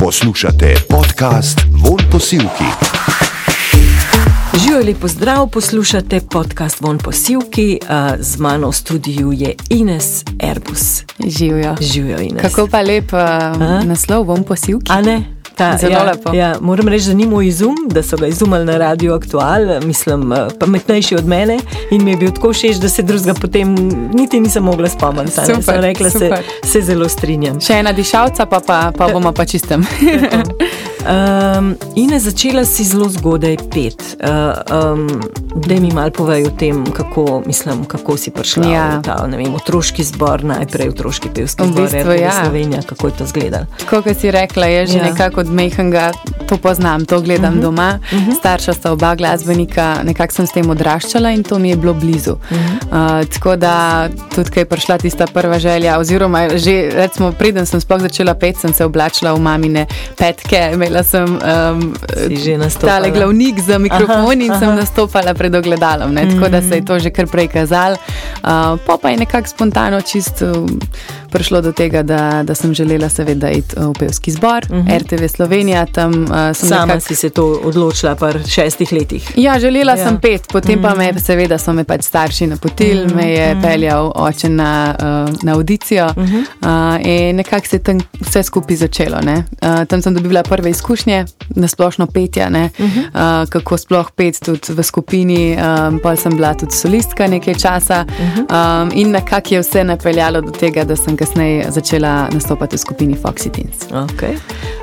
Poslušate podcast Von Posilki. Živijo lepo zdrav, poslušate podcast Von Posilki, uh, z mano v studiu je Ines Airbus. Živijo. Živijo Ines. Kako pa lep uh, naslov Von Posilki? A ne? Ta, Zelo ja, lepo. Ja, moram reči, da ni moj izum, da so ga izumili na Radio Aktual, mislim, eh, pametnejši od mene in mi je bil tako všeč, da se drugega potem niti nisem mogla spomniti. Super, Sem rekla, se, se zelo strinjam. Še ena dišavca, pa, pa, pa bomo pa čistem. Um, in začela si zelo zgodaj pet. Uh, um, da mi malo povej o tem, kako, mislim, kako si prišla Ja. v ta vem, otroški zbor, najprej otroški pevski V zbor, bistvu, RTV ja. Slovenija, kako je to izgledalo. Kot si rekla, jaz že Ja. nekako od Mehenga to poznam, to gledam uh -huh. doma. Uh -huh. Starša sta oba glasbenika, nekako sem s tem odraščala in to mi je bilo blizu. Uh -huh. uh, tako da tudi, ko je prišla tista prva želja, oziroma že recimo, preden sem sploh začela pet, sem se oblačila v mamine petke, imela sem um, tale glavnik za mikrofon in aha. sem nastopala pred ogledalom. Ne? Tako da se je to že kar prej kazalo. Uh, po pa je nekako spontano čist um, prišlo do tega, da, da sem želela seveda iti uh, v pevski zbor, uh -huh. RTV Slovenija. Tam uh, sem Sama nekako. si se to odločila pri šestih letih. Ja, želela Ja. sem pet, potem pa me, seveda, so me pač starši napotili, mm. me je peljal oče na, uh, na audicijo mm -hmm. uh, in nekako se je tam vse skupaj začelo. ne. Uh, tam sem dobila prve izkušnje, nasplošno petja, mm -hmm. uh, kako sploh pet tudi v skupini. Um, pol sem bila tudi solistka nekaj časa mm -hmm. um, in nekako je vse napeljalo do tega, da sem kasneje začela nastopati v skupini Foxy Teens. Okay.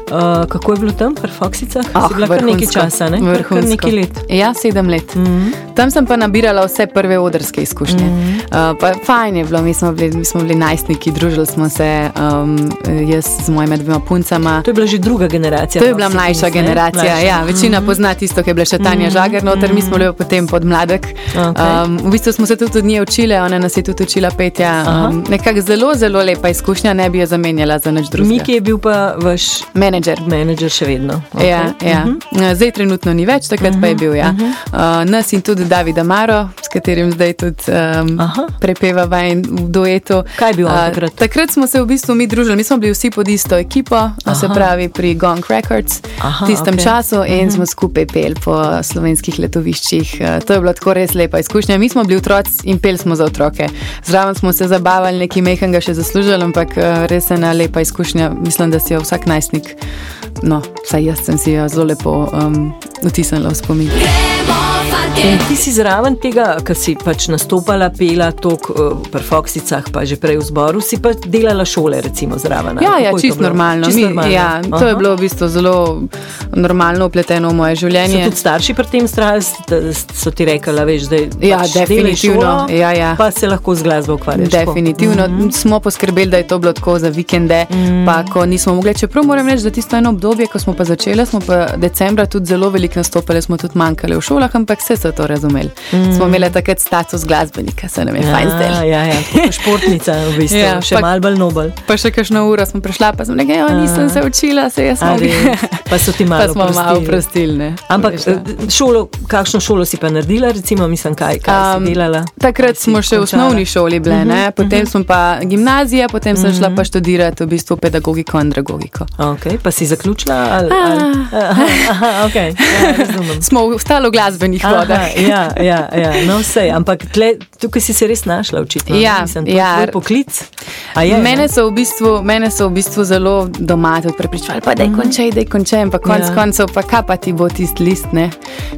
Uh, kako je bilo tam, pri Foxicah? si bila kar nekaj Ah, vrhunsko. časa, ne? Kar, kar Vrhunsko. nekaj let. Ja, sedem let. Mm -hmm. Tam sem pa nabirala vse prve odrske izkušnje. Mm -hmm. uh, fajn je bilo, mi smo bili, mi smo bili najstniki, družili smo se, um, jaz z mojima dvema puncama. To je bila že druga generacija. To je bila Foxy mlajša ne? generacija. Mlajša. Ja, večina pozna tisto, ki je bila še Tanja Žagar, noter, mi smo bili pa potem podmladek. Okej. Um, v bistvu smo se tudi od nje učili, ona nas je tudi učila petja. Um, Nekako zelo, zelo lepa izkušnja, ne bi jo zamenjala za nič drugega. Miki je bil pa vaš Menedžer. menedžer še vedno. Okay. Ja, ja. Uh -huh. Zdaj trenutno ni več, takrat uh -huh. pa je bil. Ja. Uh -huh. uh, nas in tudi Davida Maro, s katerim zdaj tudi um, Aha. prepevava in v duetu. Kaj je bil Uh, takrat? Takrat smo se v bistvu mi družili, mi smo bili vsi pod isto ekipo, Aha. se pravi pri Gong Records Aha, v tistem okay. času in uh -huh. smo skupaj peli po slovenskih letoviščih. Uh, to je bila tako res lepa izkušnja. Mi smo bili otroci in peli smo za otroke. Zraven smo se zabavali, nekaj mehenga še zaslužili, ampak uh, res ena lepa izkušnja. Mislim, da si jo vsak najstnik, no, vsaj jaz sem si jo zelo lepo um, vtisnila v spomin. In ti si zraven tega, ker si pač nastopala, pela tok uh, pri Foxicah, pa že prej v zboru, si pa delala šole, recimo zraven. Ja, ja to čisto normalno. Čisto Mi, normalno. ja, to Aha. je bilo v bistvu zelo normalno upleteno v moje So življenje. tudi starši pri tem strali, so ti rekli, veš, da je Ja, pač definitivno. šolo, Ja, ja. pa se lahko z glasbo ukvarjaš. Definitivno mm -hmm. smo poskrbeli, da je to bilo tako za vikende, mm. pa ko nismo mogli. Čeprav moram reči, da tisto eno obdobje, ko smo pa začeli, smo pa decembra tudi zelo veliko nastopili, smo tudi manjkali v šolah, ampak vse so to razumeli. Mm. Smo imeli takrat status glasbenika, se nam je ja. fajn zdaj. Ja, ja, ja, športnica, v bistvu, ja, Ja, še malo bolj nobel. Pa še kakšno uro smo prišla, pa sem rekla, ja, nisem se učila, se jaz A sem? Pa so ti malo smo malo oprostili. oprostili. Ampak eh, šolo, kakšno šolo si pa naredila, recimo, mislim, kaj, kaj um, si delala? Takrat si smo še v osnovni šoli bile, uh -huh, potem uh -huh. smo pa gimnazija, potem uh -huh. sem šla pa študirati v bistvu pedagogiko in andragogiko. Okay, pa si zaključila? Ali, ali? Aha, aha, okay. ja, razumem. Smo ostali v glasbenih Aha, vodah. ja, ja, ja, no vse, ampak tle, tukaj si se res našla očitno. Ja, Mislim, to je ja. tvoj poklic. A Je, Mene ne? so, v bistvu, mene so v bistvu zelo doma tudi prepričevali, pa da je končaj, da je končaj, ampak konec Ja. koncev pa kaj pa ti bo tisti list. Ne?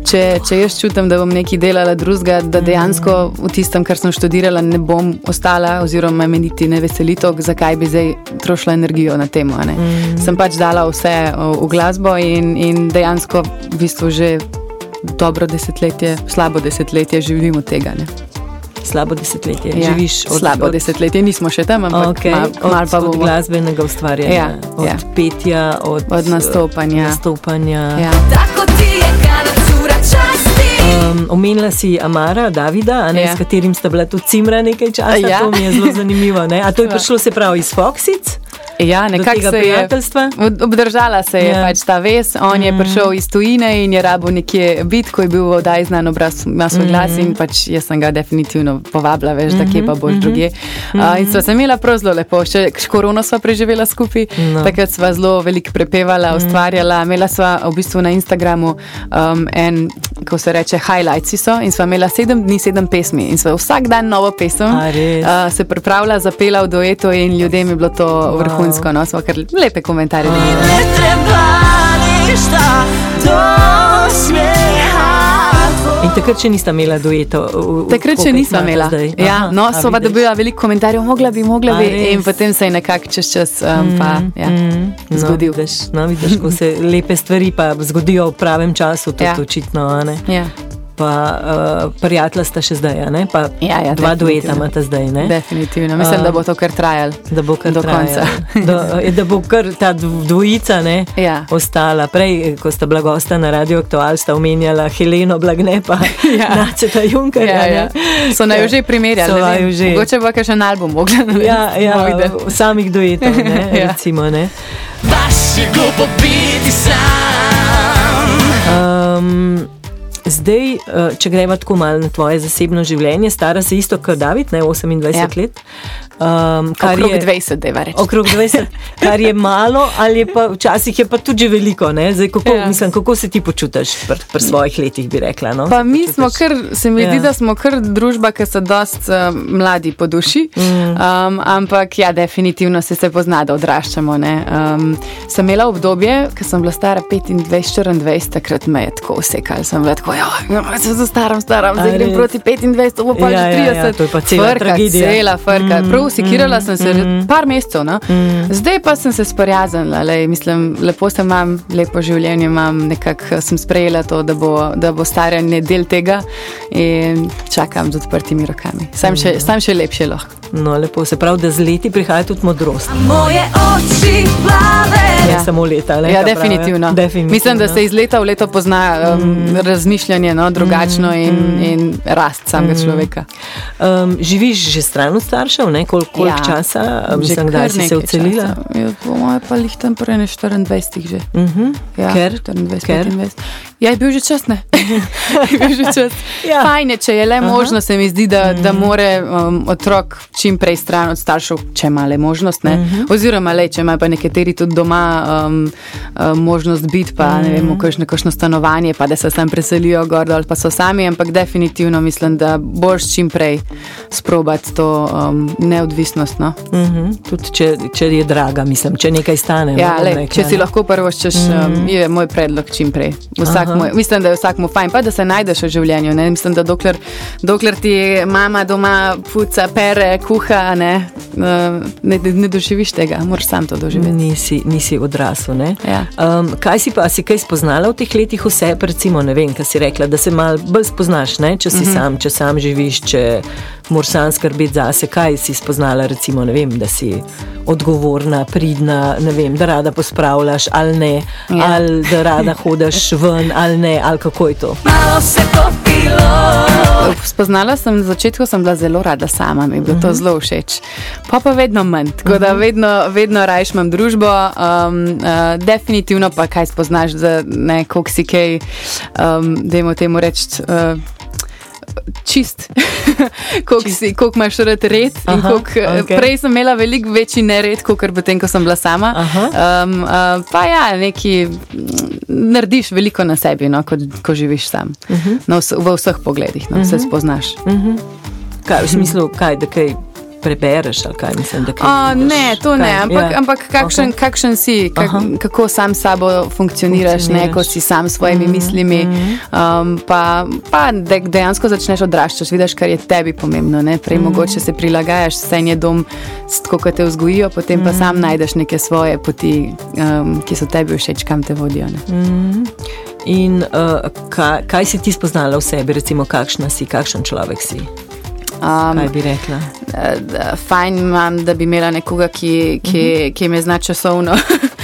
Če, če jaz čutim, da bom nekaj delala drugega, da dejansko v tistem, kar sem študirala, ne bom ostala, oziroma me niti ne veseli to, zakaj bi zdaj trošila energijo na temo. ne. Sem pač dala vse o, v glasbo in, in dejansko v bistvu že dobro desetletje, slabo desetletje živim od tega. Ne? Slabo desetletje. Ja, Živiš od, slabo od, desetletje, nismo še tam, ampak Okay, mal, od, mal pa od bomo. glasbenega ustvarjanja, Ja, od ja. petja, od, Od nastopanja. nastopanja. Ja. Tako ti je kada cura časti Um, omenila si Amara, Davida, a ne, Ja. s katerim sta bila tudi cimra nekaj časa. Ja? To mi je zelo zanimivo. Ne? A to je prišlo se pravi iz Foxic? Ja, nekako se je prijateljstva? Ob- Obdržala se je Ja. pač ta vez. On je prišel iz tujine in je rabo nekje biti, ko je bil v oddaji znan obraz, ima svoj glas in pač jaz sem ga definitivno povabila, veš, da kje pa boš druge. Uh, in sva se imela prav zelo lepo, še korono sva preživela skupaj, No. takrat sva zelo veliko prepevala, ustvarjala. Imela sva v bistvu na Instagramu um, en, ko se reče, highlights so in sva imela sedem dni, sedem pesmi in sva vsak dan novo pesem A, uh, se pripravila, zapela v duetu in ljudem je bilo to wow. Vrhunsko. No? Sva kar lepe komentarje dobila. Ne treba ništa do smeha In takrat še nista imela dueta. Takrat še nisem imela. Zdaj. Ja, Aha, no, a so pa dobila veliko komentarjev, mogla bi, mogla A, bi. res? In potem se je nekako čez čas um, pa, ja, No, zgodil. vidiš, no, vidiš, ko se lepe stvari pa zgodijo v pravem času, tudi ja. Ja. očitno. a ne. Ja. Pa uh, prijatelja sta še zdaj, a ne? pa Ja, ja, dva dueta imata zdaj. Ne? Definitivno. Mislim, A. da bo to kar trajalo. Da bo kar Do trajalo. konca. da, eh, da bo kar ta dv- dvojica ne, Ja. ostala. Prej, ko sta bila gosta na Radio Aktual, sta omenjala Heleno Blagne pa Ja. Naceta Junkerja. Ja, ja. ne. So naj jo že primerjali. So ne naju vem. že. Mogoče bo še en album mogla narediti. Ja, ja, Mojde. samih duetov, ne, Ja. recimo. Ne. Baš je glupo biti sam zdaj, eh, če gremo tako malo na tvoje zasebno življenje, stara si isto kot David, ne 28 Ja. let. Um, Okrog je 20, deva reči. Okrog 20, kar je malo, ali je pa včasih je pa tudi veliko. ne? Zdaj, kako, Ja. mislim, kako se ti počutiš pri, pri svojih letih, bi rekla? No? Pa mi počutiš- smo kar, se mi zdi, Ja. da smo kar družba, ki so dost uh, mladi po duši. Mm. Um, ampak ja, definitivno se, se pozna, da odraščamo. ne. Um, sem imela obdobje, ko sem bila stara 25-24, takrat me je tako usekal. Sem bila tako, ja, se za staram, zdaj grem proti 25, to bo pa Ja, že ja, 30. ja, to je pa cela Frka, tragedija. Cela frka. Mm, Prav usekirala mm, sem se mm, par mesecev. No? Mm. Zdaj pa sem se sprijaznila, lej, mislim, lepo se imam, lepo življenje imam, nekako sem sprejela to, da bo, da bo staranje del tega in čakam z odprtimi rokami. Sam še, sam še lepše lahko. No, lepo se pravi, da z leti prihaja tudi modrost. Moje oči plave. Ne Ja. samo leta. Ne, Ja, definitivno. definitivno. Mislim, da se iz leta v leto pozna um, mm. razmišljanje no, drugačno mm. in, in rast samega mm. človeka. Um, živiš že stran od staršev, ne? Kol, koliko ja. časa? Mislim, kdaj si se odselila? časa. Ja, po mojem pa jih tam prej ne 24 že. Uh -huh. Ja, Ker? 24, Ker? 25. Ja, je bil že čas, je bil že čas. Ja. Fajn je, če je le možno, se mi zdi, da, da more um, otrok čim prej stran od staršev, če ima le možnost. Ne? Oziroma, le, če ima pa nekateri tudi doma um, um, možnost biti, pa ne vem, v kakšno, kakšno stanovanje, pa da se tam preselijo gor dol, pa so sami, ampak definitivno mislim, da boš čim prej sprobati to um, neodvisnost. No? Uh -huh. Tudi če, če je draga, mislim, če nekaj stane. Ja, no, le, rekla, če si ne. lahko prvo češ, um, je moj predlog čim prej. Vsak Moj, mislim, da je vsakmu fajn, pa da se najdeš v življenju. Ne? Mislim, da dokler, dokler ti mama doma puca, pere, kuha, ne, uh, ne, ne doživiš tega, moraš sam to doživeti. Nisi, nisi odrasel. ne? Ja. Um, kaj si pa, si kaj spoznala v teh letih vse, recimo, ne vem, kaj si rekla, da se malo bolj spoznaš, ne? če si mm Mhm. -hmm. sam, če sam živiš, če moraš sam skrbeti zase, kaj si spoznala, recimo, vem, da si odgovorna, pridna, vem, da rada pospravljaš ali ne, ja. Ja. ali da rada hodiš ven ali ne, ali kako je to. Malo se popilo. Spoznala sem na začetku, sem bila zelo rada sama, mi je bilo Mhm. to zelo všeč. Pa pa vedno manj, tako da vedno, vedno rajš imam družbo. Um, uh, definitivno pa kaj spoznaš, da ne koliko si kaj, um, dajmo temu reči. Uh, Čist, koliko koliko imaš rad red. in Aha, koliko, eh, okej. Prej sem imela veliko večji nered, kot potem, ko sem bila sama. Aha. Um, uh, pa ja, neki mm, narediš veliko na sebi, no, ko, ko živiš sam. Uh Mhm. -huh. no, vs- v vseh pogledih, no, uh -huh. se spoznaš. Kaj, v smislu, kaj, da kaj prebereš ali kaj mislim, da kaj. A, ne, to ne, Kaj? ampak, Ja. ampak kakšen, okay. kakšen si, kak, Aha. kako sam sabo funkcioniraš, ne, ko si sam s svojimi mm, mislimi. Um, pa pa de, dejansko začneš odraščati, vidiš, kar je tebi pomembno. Ne? Prej mm. mogoče se prilagajaš, vse je dom, tako kot te vzgojijo, potem pa sam najdeš neke svoje poti, um, ki so tebi všeč, kam te vodijo. Ne? In uh, kaj, kaj si ti spoznala v sebi, recimo, kakšna si, kakšen človek si? Um, Kaj bi rekla? da- fajn imam, da bi imela nekoga, ki, ki, ki me zna časovno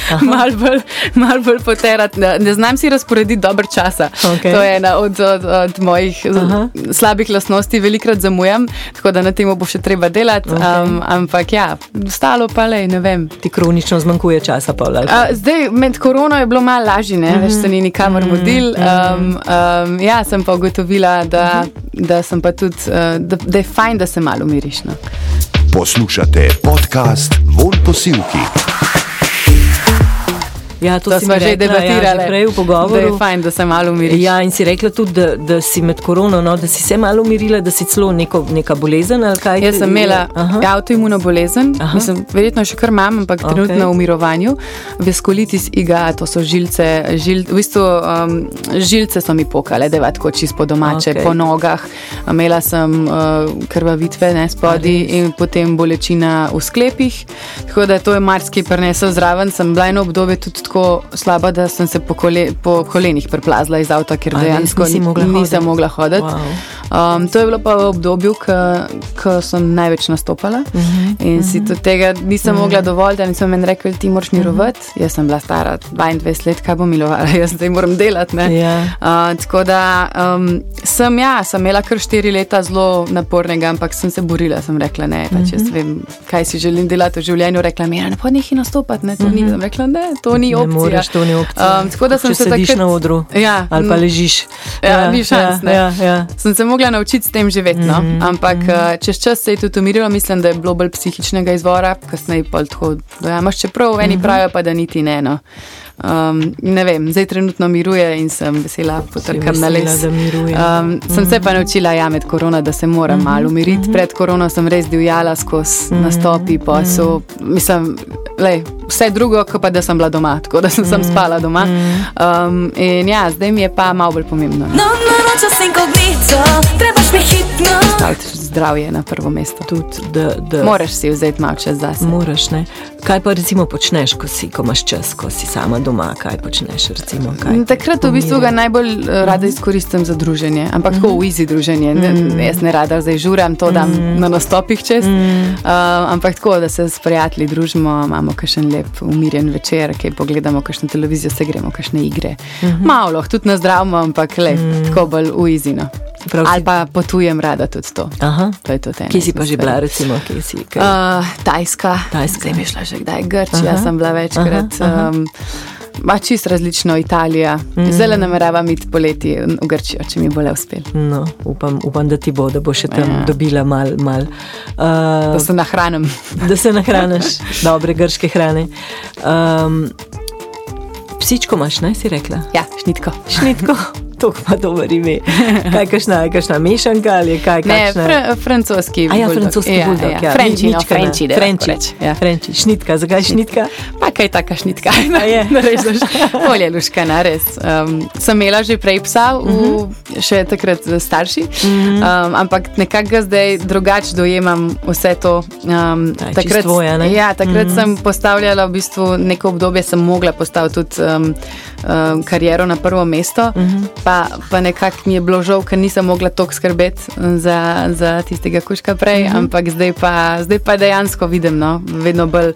malo bolj, mal bolj poterati. Ne, ne znam si razporediti dobro časa. Okej. To je ena od, od, od mojih Aha. slabih lastnosti, velikrat zamujam, tako da na tem bo še treba delati. Okej. Um, ampak ja, stalo pa le, ne vem. Ti kronično zmanjkuje časa, Pavla. ali A, zdaj, med korono je bilo malo lažje, ne več se ni nikamor mudil. Um, um, ja, sem pa ugotovila, da, da, sem pa tudi, uh, da, da je fajn, da se malo umiriš. No. Poslušate podcast Von posilki. Ja, to, To smo že rekla, debatirali. Ja, že prej v Da je pogovoru. fajn, da se malo umiriš. Ja, in si rekla tudi, da, da si med korono, no, da si se malo umirila, da si celo neko, neka bolezen ali kaj. Jaz sem imela Aha. avtoimuno bolezen, Aha. mislim, verjetno še kar imam, ampak Okej. trenutno v mirovanju. Veskulitis iga, to so žilce, žil, v bistvu um, žilce so mi pokale, da je tako čisto domače, okay. po nogah. Imela sem uh, krvavitve ne, spodi in potem bolečina v sklepih. Tako da to je marsikaj prinesel zraven. Sem bila eno obdobje tudi tako slaba, da sem se po, kole, po kolenih preplazila iz avta, ker A dejansko nisi mogla nisem hoditi? mogla hoditi. Wow. Um, to je bilo pa v obdobju, ko sem največ nastopala uh -huh, in si tudi tega nisem uh -huh. mogla dovolj, da nisem meni rekla, ti moraš mirovati. Uh -huh. Jaz sem bila stara 22 let, kaj bom milovala, jaz zdaj moram delati. ne. Ja. Uh, tako da um, sem, ja, sem imela kar štiri leta zelo napornega, ampak sem se borila, sem rekla, ne, pač jaz vem, kaj si želim delati v življenju. Rekla mi je, ne pa nehi nastopati, ne, to ni. Sem rekla, ne, to ni Ne opcija. moreš, to ni opcija. Um, tako da sem Če se sediš takrat, na odru Ja, ali pa ležiš. Ja, ni šans, Ja, ne. ja, ja. sem se mogla naučiti s tem živeti. No? Mm -hmm. Ampak mm. čez čas se je tudi umirilo, mislim, da je bilo bolj psihičnega izvora, kasneje pa tako dojamaš, čeprav eni mm -hmm. pravijo pa, da niti ne. No. Um, ne vem, zdaj trenutno miruje in sem vesela, potrkam na les. Um, sem se pa naučila ja, med korona, da se moram mm -hmm. malo umiriti. Pred korono sem res divjala skozi mm -hmm. nastopi, posel. Mislim, lej, vse drugo, kot pa da sem bila doma, tako da sem, sem spala doma. Um, in ja, zdaj mi je pa malo bolj pomembno. No. No, no, nočas inkognito, trebaš mi hitno. Staviti zdravje na prvo mesto. Tudi, da, da Moraš si vzeti malo čas zase. Moraš, ne. Kaj pa recimo počneš, ko, si, ko imaš čas, ko si sama doma, kaj počneš? Recimo, kaj te Takrat v bistvu ga najbolj uh, rada izkoristim za druženje, ampak tako v easy druženje. Ne, jaz ne rada zdaj žuram, to dam na nastopih čez. Uh, ampak tako, da se s prijatelji družimo, imamo kakšen lep umirjen večer, kaj pogledamo, kakšno televizijo, se gremo, kakšne igre. Malo, tudi na zdravmo, ampak le, tako bolj v easy. Prav si- Ali pa potujem rada tudi to. Aha. To tudi ena Kje si pa že bila, recimo, kje si? Kaj? Uh, tajska. Tajska. Zdaj bi šla že kdaj. Grčija Aha, sem bila večkrat. aha, aha. Um, Ma čist različno Italija. Mm. Zdaj nameravam iti poleti v Grčijo, če mi bo le uspel. No, upam, upam, da ti bo, da bo še tam Ja. dobila mal. mal Da uh, se nahranim. da se nahraniš dobre grške hrane. Um, psičko imaš, naj si rekla. Ja, šnitko. Šnitko, to pa dobro ime. Kaj kašna, je kašna mešanka ali kaj? Ne, kakšna- fr francoski. A ja, buldog. francoski ja, buldog. Ja, Ja, Frenči, no, Mičkana. Frenči, da Frenči. Ja. Frenči. Šnitka, zakaj šnitka? Pa kaj taka šnitka? A je? Rečeš, bolje luškana, res. Um, sem imela že prej psa, v, Mhm. še takrat starši, um, ampak nekako ga zdaj drugače dojemam vse to. Um, Ja, čisto tvoje, ne? ja, takrat sem postavljala v bistvu neko obdobje, sem mogla postaviti tudi um, um, kariero na prvo mesto, pa, pa nekako mi je bilo žal, ker nisem mogla toliko skrbeti za, za tistega kuška prej, ampak zdaj pa, zdaj pa dejansko vidim, no, vedno bolj uh,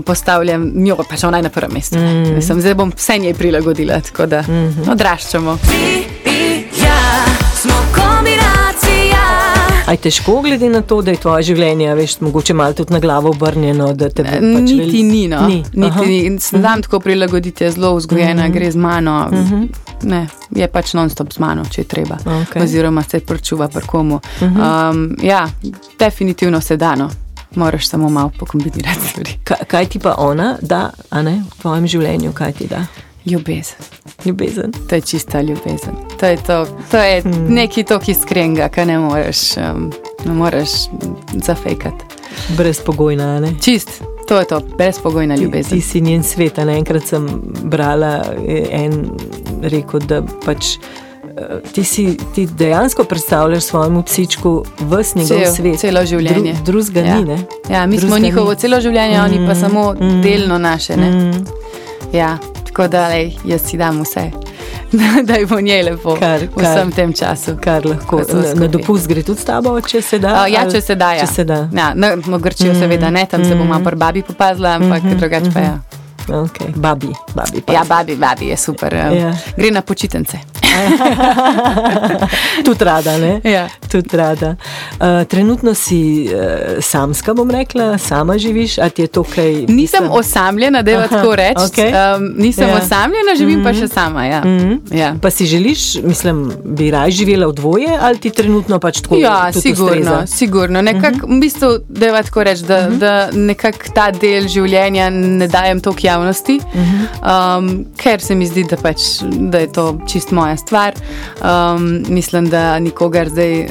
postavljam njo, pač ona je na prvem mestu. Mislim, zdaj bom vse njej prilagodila, tako da odraščamo. Ti i ja smo kombinacija. Aj težko, glede na to, da je tvoje življenje, a veš, mogoče malo tudi na glavo obrnjeno. da te bo Pač Niti veli- ni, no. Ni. Aha. Niti ni. Se dam tako prilagoditi, je zelo vzgojena, gre z mano. Ne, je pač non-stop z mano, če je treba. Okej. Oziroma se prčuva pri komu. Um, ja, definitivno se da. No. Moraš samo malo pokombinirati stvari. Kaj, kaj ti pa ona da, a ne, v tvojem življenju, kaj ti da? Ljubezen. Ljubezen. To je čista ljubezen. To je, to, to je hmm. nekaj tako iskrenega, kar ne moreš, um, ne moreš zafejkati. Brezpogojna, ne? Čist, to je to, brezpogojna Ti, ljubezen. ti si njen svet. ne? Enkrat sem brala je en rekel, da pač. eh, Ti, si, ti dejansko predstavljaš svojemu psičku vse njegov Cel- svet. celo življenje. Dru, Ja. ni, ne? Ja, mi smo njihovo ni. celo življenje, mm, oni pa samo mm, delno naše. Ne? Mm, Ja, tako da lej, jaz si dam vse, da je bo njej lepo Kar- v kar- vsem tem času. kar lahko. Na, na dopust gre tudi s tabo, če se da. Uh, ja, če se da. Ja. Če se da. Ja, no, v Grčijo mm, seveda ne, tam mm, se bomo pri babi popazila, ampak mm, drugače pa ja. Okay. Babi, babi. pa. Ja, babi, babi je super. Ja. Ja. Gre na počitnice. Tudi rada, ne? Ja. Tudi rada. Uh, trenutno si uh, samska, bom rekla, sama živiš, a ti je to kaj? Nisem mislim- osamljena, da je tako reči. okej. Um, nisem Ja. osamljena, živim mm -hmm. pa še sama. Ja. Mm -hmm. ja. Pa si želiš, mislim, bi raj živela v dvoje ali ti trenutno pač tako? Ja, sigurno, ustreza? sigurno. Nekak, uh -huh. V bistvu, da je tako reči, da, uh -huh. da nekako ta del življenja ne dajem toliko javnosti, uh -huh. um, ker se mi zdi, da, pač, da je to čist moja stvar. Um, mislim, da nikogar zdaj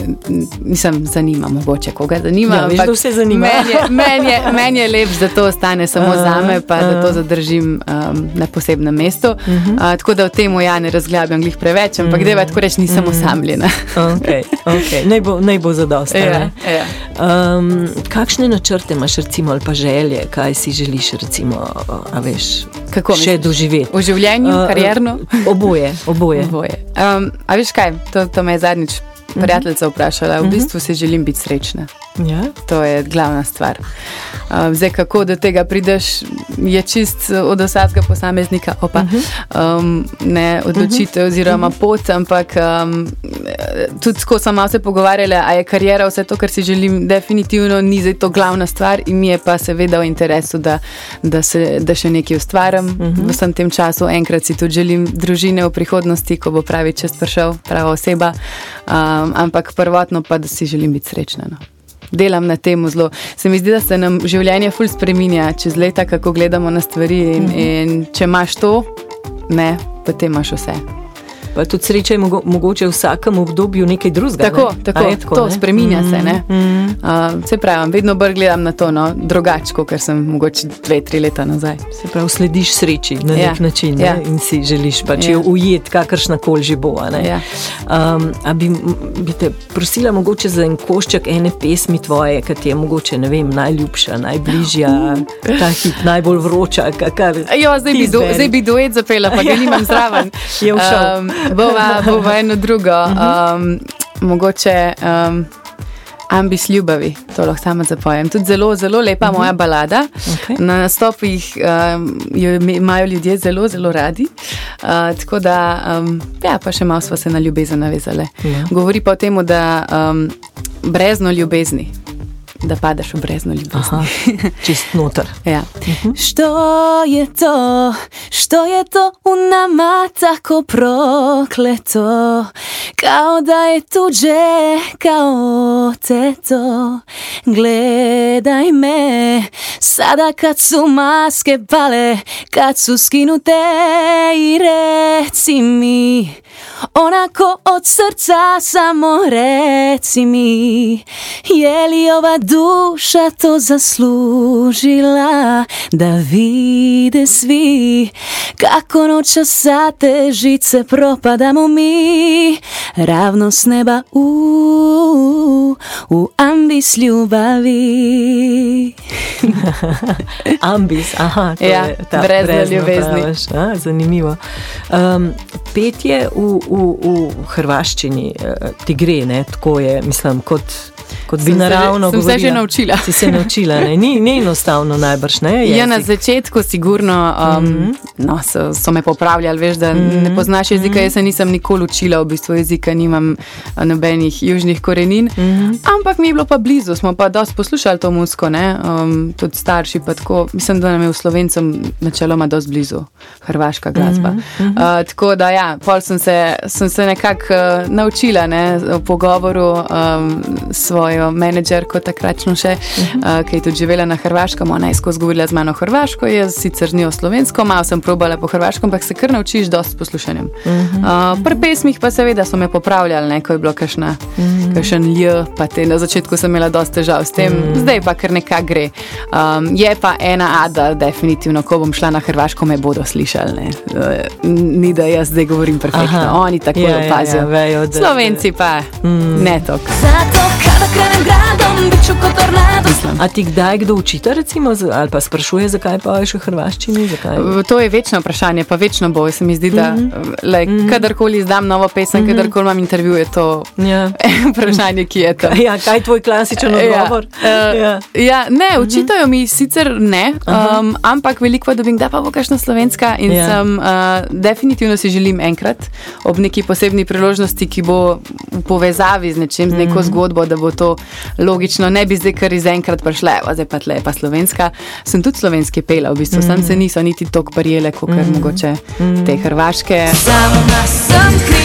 nisem zanima, mogoče koga zanima. Ja, da vse zanima. Meni je, men je, men je lep, da to ostane samo Aha, za me, pa da aha. to zadržim um, na posebnem mestu. Uh -huh. uh, tako da v tem ja ne razglabljam glih preveč, ampak uh -huh. da je tako reči, nisem uh -huh. osamljena. Okay, okay. Naj bo, naj bo zadosta. Ja, ja. Um, kakšne načrte imaš, recimo, ali pa želje, kaj si želiš, recimo, veš, Kako še misliš? doživeti? V življenju, Uh, karierno? Oboje, oboje. Oboje. Um, a veš kaj, to, to me je zadnjič prijateljica vprašala. V bistvu si želim biti srečna. Ja? To je glavna stvar. Um, zdaj, kako do tega prideš, je čist od vsakega posameznika, opa, um, ne odločitev oziroma pot, ampak um, tudi ko smo malo se pogovarjali, a je karijera vse to, kar si želim, definitivno ni zdaj to glavna stvar in mi je pa seveda v interesu, da, da, se, da še nekaj ustvarjam v vsem tem času. Enkrat si tudi želim družine v prihodnosti, ko bo pravi čas prišel, prava oseba, um, ampak prvotno pa, da si želim biti srečna. No delam na tem zelo. Se mi zdi, da se nam življenje ful spreminja čez leta, kako gledamo na stvari. In, Mhm. in če imaš to, ne, potem imaš vse. Pa tudi sreča je mogo, mogoče v vsakem obdobju nekaj drugega. Tako, ne? tako, je tako to ne? spreminja se. Ne? Mm. Uh, se pravi, vedno bolj gledam na to, no, drugače, kot sem mogoče dve, tri leta nazaj. Se pravi, slediš sreči na Ja, nek način ne? ja. in si želiš pač Ja. jo ujeti, kakršna koli že bo. ne? Ja. Um, a bi, bi te prosila mogoče za en košček ene pesmi tvoje, ki ti je mogoče ne vem, najljubša, najbližja, ta hit, najbolj vroča. ka- Kar Jo, zdaj, bi do, zdaj bi duet zapela, pa ga nimam zraven. Je všel. Um, bova, bova eno drugo. Um, mogoče um, Ambis ljubavi, to lahko sama zapojem. Tudi zelo, zelo lepa moja balada. Okej. Na nastopih um, jo imajo ljudje zelo, zelo radi. Uh, tako da, um, ja, pa še malo smo se na ljubezen navezali. Ja. Govori pa o tem, da um, brezno ljubezni, da padeš v brezno ljubezni. Čist noter. Ja. Što je to, što je to u nama tako prokleto Kao da je tuđe, kao te to Gledaj me, sada kad su maske pale Kad su skinute i reci mi Onako od srca samo reci mi Je li ova duša to zaslužila Da vide svi? Kako noća sa te žice propadamo mi? Ravno s neba u, u ambis ljubavi Ambis, aha, to Ja, je ta brezna ljubezni. praviš. A, zanimivo. Um, petje v, v, v hrvaščini eh, ti gre, ne? tako je, mislim, kot, kot bi Sem se že- naravno sem se govorila. že naučila. Si se naučila, ne? Ni, ni enostavno najbrž, ne? Ja, na jezik. začetku, sigurno, um, mm -hmm. no, so, so me popravljali, veš, da mm -hmm. ne poznaš jezika. Jaz se nisem nikoli učila, v bistvu jezika, nimam a, nobenih južnih korenin. Mm -hmm. Ampak mi je bilo pa blizu, smo pa dosti poslušali to muziko, ne? um, tudi starši. pa Tako, mislim, da nam je v slovencem načeloma dosti blizu, hrvaška glasba. Mm -hmm. uh, tako da, ja, pol sem se, sem se nekako uh, naučila ne, v pogovoru um, s svojo menedžerko, takratno še, uh -huh. uh, ki je tudi živela na Hrvaškem. Ona je skozi govorila z mano hrvaško, jaz sicer z njo slovensko, malo sem probala po hrvaškem, ampak se kar naučiš dosti poslušanjem. Uh -huh. uh, pri pesmih pa seveda so me popravljali, ne, ko je bilo kakšna, uh -huh. kakšen lj, pa te na začetku sem imela dosti težav s tem, uh -huh. zdaj pa kar nekaj gre. Um, je pa ena ada, definitivno, ko bom šla na Hrvaško, me bodo slišali. Ne. Uh, ni da jaz zdaj govorim perfektno, Aha. oni tako Ja, ja, ja, opazijo. vejo, da- Slovenci pa mm. ne toliko. Razpaljenim gradom, biću kot tornado A ti kdaj kdo učita, recimo, ali pa sprašuje, zakaj poješ v hrvaščini? Zakaj? To je večno vprašanje, pa večno bo. Se mi zdi, da Mhm. like, kadarkoli izdam novo pesem, kadarkoli imam intervju, je to Ja. vprašanje, ki je tam. Ja, kaj je tvoj klasičen odgovor? Ja, uh, Ja. ja, ne, učitajo mi sicer ne, um, ampak veliko pa dobim, da pa bo kakšna slovenska in Ja. sem uh, definitivno si želim enkrat ob neki posebni priložnosti, ki bo v povezavi z nečim, z neko zgodbo, da bo to logično. Ne bi zdaj kar iz enkrat prišle, "Evo, zdaj pa tle je pa slovenska. Sem tudi slovenski pela, v bistvu, sam se niso niti toliko prijele, kot mm. mogoče te hrvaške. Samo nas sem kriva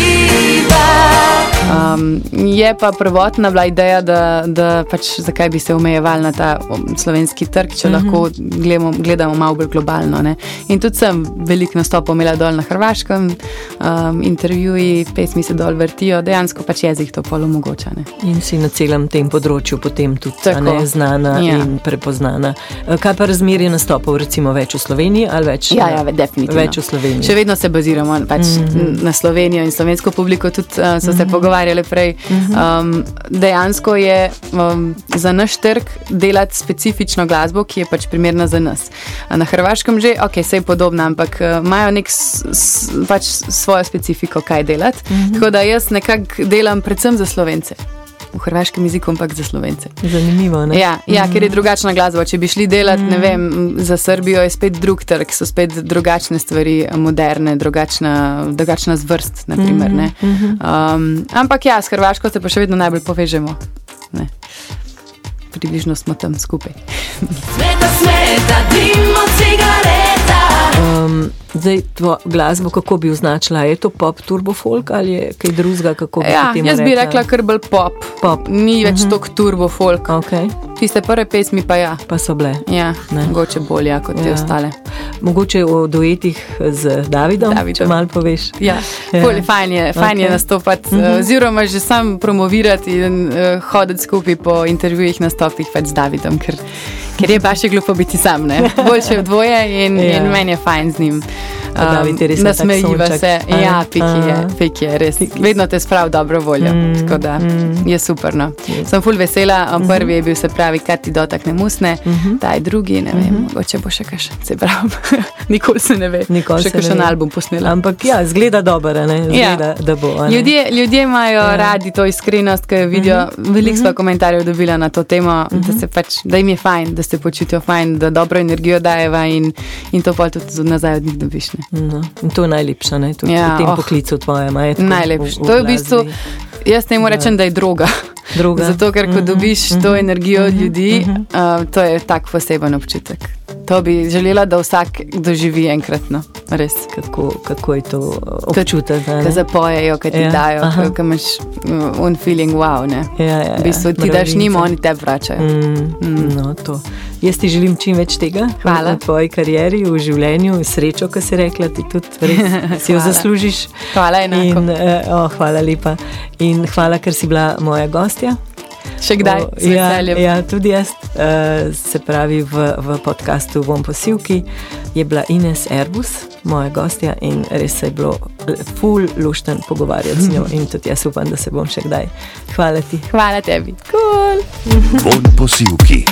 Um, je pa prvotna bila ideja, da, da pač zakaj bi se omejevali na ta um, slovenski trg, če mm -hmm. lahko gledamo, gledamo malo bolj globalno. Ne. In tudi sem veliko nastopov imela dol na Hrvaškem, um, intervjuji, pesmi se dol vrtijo, dejansko pač jezik to pol omogoča. Ne. In si na celem tem področju potem tudi ne, znana Ja. in prepoznana. Eh, Kaj pa razmerje nastopov, recimo več v Sloveniji ali več, Ja, ja, definitivno. več v Sloveniji? Še vedno se baziramo pač mm -hmm. na Slovenijo in slovensko publiko, tudi uh, so mm -hmm. se pogovarjali prej. Um, dejansko je um, za naš trg delati specifično glasbo, ki je pač primerna za nas. Na Hrvaškem že, ok, vse je podobno, ampak uh, imajo nek s, s, pač svojo specifiko, kaj delati. Mm -hmm. Tako da jaz nekako delam predvsem za slovence. V hrvaškem jeziku, ampak za slovence. Zanimivo. Ne? Ja, ja ker je drugačna glasba. Če bi šli delati ne vem, za Srbijo, je spet drug trg, so spet drugačne stvari, moderne, drugačna, drugačna zvrst. Naprimer, ne. um, ampak ja, s Hrvaško se pa še vedno najbolj povežemo. Ne. Približno smo tam skupaj. Sveta, sveta, dim od cigareta Um, zdaj, tvojo glasbo, kako bi označila? Je to pop, turbo folk ali je kaj drugega? Ja, jaz bi rekla kar bolj pop. Pop. Ni več uh -huh. tok turbo folk. Okay. Tiste prve pesmi pa ja. Pa so bile. Ja, Ne. mogoče bolje kot te Ja. ostale. Mogoče o duetih z Davidom, Davidom. če malo poveš. Ja, Ja. ja. fajn je, fajn okay. je nastopati, uh -huh. oziroma že sam promovirati in uh, hoditi skupaj po intervjujih, nastopih pač z Davidom, ker, ker je pa še glupo biti sam. ne. Boljše v dvoje in, Ja. ja. in meni je fajn z njim. Je tak Nasmejiva se. Ja, piki je, piki je res. Vedno te spravi dobro voljo. Mm, tako da mm. je super. No. Sem ful vesela. Mhm. Mm -hmm. Prvi je bil se pravi, kar ti dotakne musne, mm -hmm. ta je drugi, ne vem, mm -hmm. mogoče bo še kakšen, se pravi. Nikoli se ne ve. Nikoli še kakšen album posnela. Ampak ja, zgleda dobro, ne? zgleda, ja. da bo. ne. Ljudje, ljudje imajo ja. radi to iskrenost, ki jo vidijo. Uh -huh. Veliko smo komentarjev dobila na to temo, uh -huh. da, se pač, da jim je fajn, da se počutijo fajn, da dobro energijo dajeva in, in to pa tudi nazaj od njih dobiš. Ne. No, in to je najlepše, ne? tudi Ja, v tem oh. poklicu tvojem. Najlepše. To je v bistvu, jaz temu rečem, da je droga. Droga. Zato, ker ko dobiš to energijo od ljudi, uh, to je tak poseben občutek. To bi želela, da vsak doživi enkrat. No. Res. Kako, kako je to občutek? Ko zapojejo, ko ti Ja, dajo, ko imaš uh, un feeling wow. Ne. Ja, ja, ja. V bistvu ti daš Mravljince. njim, oni te vračajo. Mm, mm. No, to. Jaz ti želim čim več tega Hvala. v tvoji karieri, v življenju, srečo, ki si rekla, ti tudi res si jo zaslužiš. Hvala enako. In, oh, hvala lepa. In hvala, ker si bila moja gostja. Še kdaj? O, Z ja, veseljem. ja, tudi jaz. Uh, se pravi, v, v podkastu Vom posilki je bila Ines Airbus, moja gostja, in res se je bilo eh, ful lušten pogovarjati z njo. In tudi jaz upam, da se bom še kdaj. Hvala ti. Hvala tebi. Cool. Von posilki.